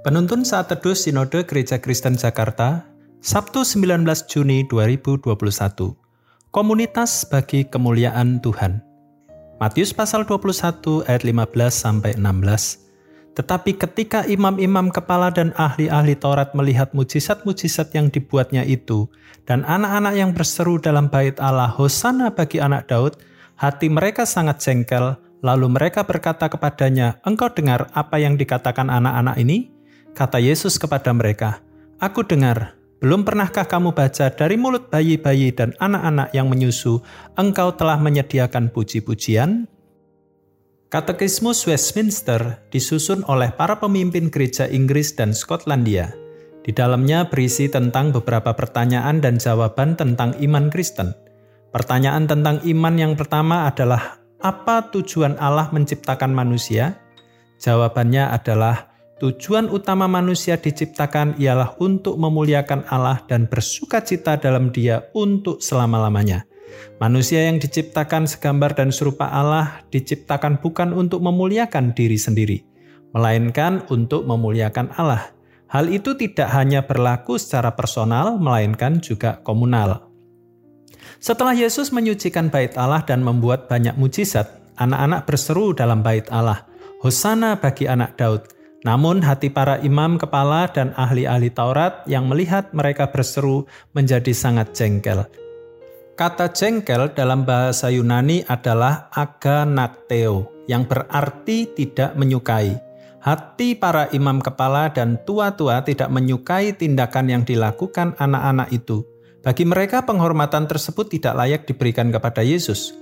Penuntun saat teduh Sinode Gereja Kristen Jakarta, Sabtu 19 Juni 2021. Komunitas bagi kemuliaan Tuhan. Matius pasal 21 ayat 15 sampai 16. Tetapi ketika imam-imam kepala dan ahli-ahli Taurat melihat mujizat-mujizat yang dibuatnya itu, dan anak-anak yang berseru dalam bait Allah, Hosana bagi anak Daud, hati mereka sangat jengkel, lalu mereka berkata kepadanya, Engkau dengar apa yang dikatakan anak-anak ini? Kata Yesus kepada mereka, Aku dengar, belum pernahkah kamu baca dari mulut bayi-bayi dan anak-anak yang menyusu, engkau telah menyediakan puji-pujian? Katekismus Westminster disusun oleh para pemimpin gereja Inggris dan Skotlandia. Di dalamnya berisi tentang beberapa pertanyaan dan jawaban tentang iman Kristen. Pertanyaan tentang iman yang pertama adalah, apa tujuan Allah menciptakan manusia? Jawabannya adalah, Tujuan utama manusia diciptakan ialah untuk memuliakan Allah dan bersuka cita dalam Dia untuk selama-lamanya. Manusia yang diciptakan segambar dan serupa Allah diciptakan bukan untuk memuliakan diri sendiri, melainkan untuk memuliakan Allah. Hal itu tidak hanya berlaku secara personal, melainkan juga komunal. Setelah Yesus menyucikan bait Allah dan membuat banyak mujizat, anak-anak berseru dalam bait Allah, "Hosana bagi anak Daud!" Namun hati para imam kepala dan ahli-ahli Taurat yang melihat mereka berseru menjadi sangat jengkel. Kata jengkel dalam bahasa Yunani adalah aganakteo, yang berarti tidak menyukai. Hati para imam kepala dan tua-tua tidak menyukai tindakan yang dilakukan anak-anak itu. Bagi mereka penghormatan tersebut tidak layak diberikan kepada Yesus.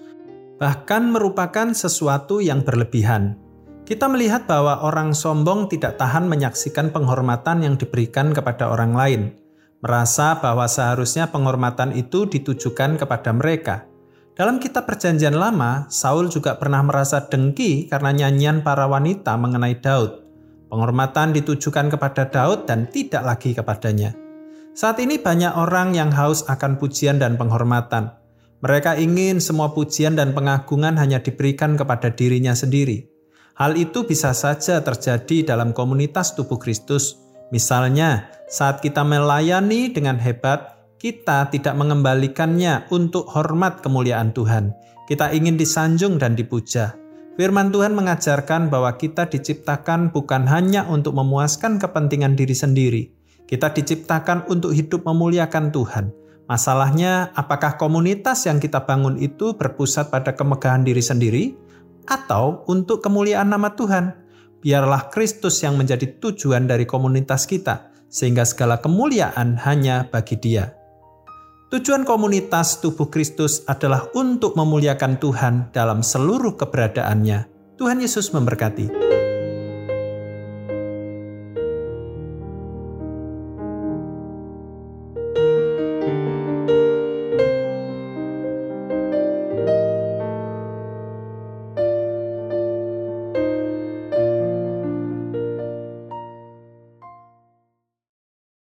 Bahkan merupakan sesuatu yang berlebihan, kita melihat bahwa orang sombong tidak tahan menyaksikan penghormatan yang diberikan kepada orang lain, merasa bahwa seharusnya penghormatan itu ditujukan kepada mereka. Dalam kitab Perjanjian Lama, Saul juga pernah merasa dengki karena nyanyian para wanita mengenai Daud. Penghormatan ditujukan kepada Daud dan tidak lagi kepadanya. Saat ini banyak orang yang haus akan pujian dan penghormatan. Mereka ingin semua pujian dan pengagungan hanya diberikan kepada dirinya sendiri. Hal itu bisa saja terjadi dalam komunitas tubuh Kristus. Misalnya, saat kita melayani dengan hebat, kita tidak mengembalikannya untuk hormat kemuliaan Tuhan. Kita ingin disanjung dan dipuja. Firman Tuhan mengajarkan bahwa kita diciptakan bukan hanya untuk memuaskan kepentingan diri sendiri. Kita diciptakan untuk hidup memuliakan Tuhan. Masalahnya, apakah komunitas yang kita bangun itu berpusat pada kemegahan diri sendiri? Atau untuk kemuliaan nama Tuhan. Biarlah Kristus yang menjadi tujuan dari komunitas kita, sehingga segala kemuliaan hanya bagi Dia. Tujuan komunitas tubuh Kristus adalah untuk memuliakan Tuhan dalam seluruh keberadaannya. Tuhan Yesus memberkati.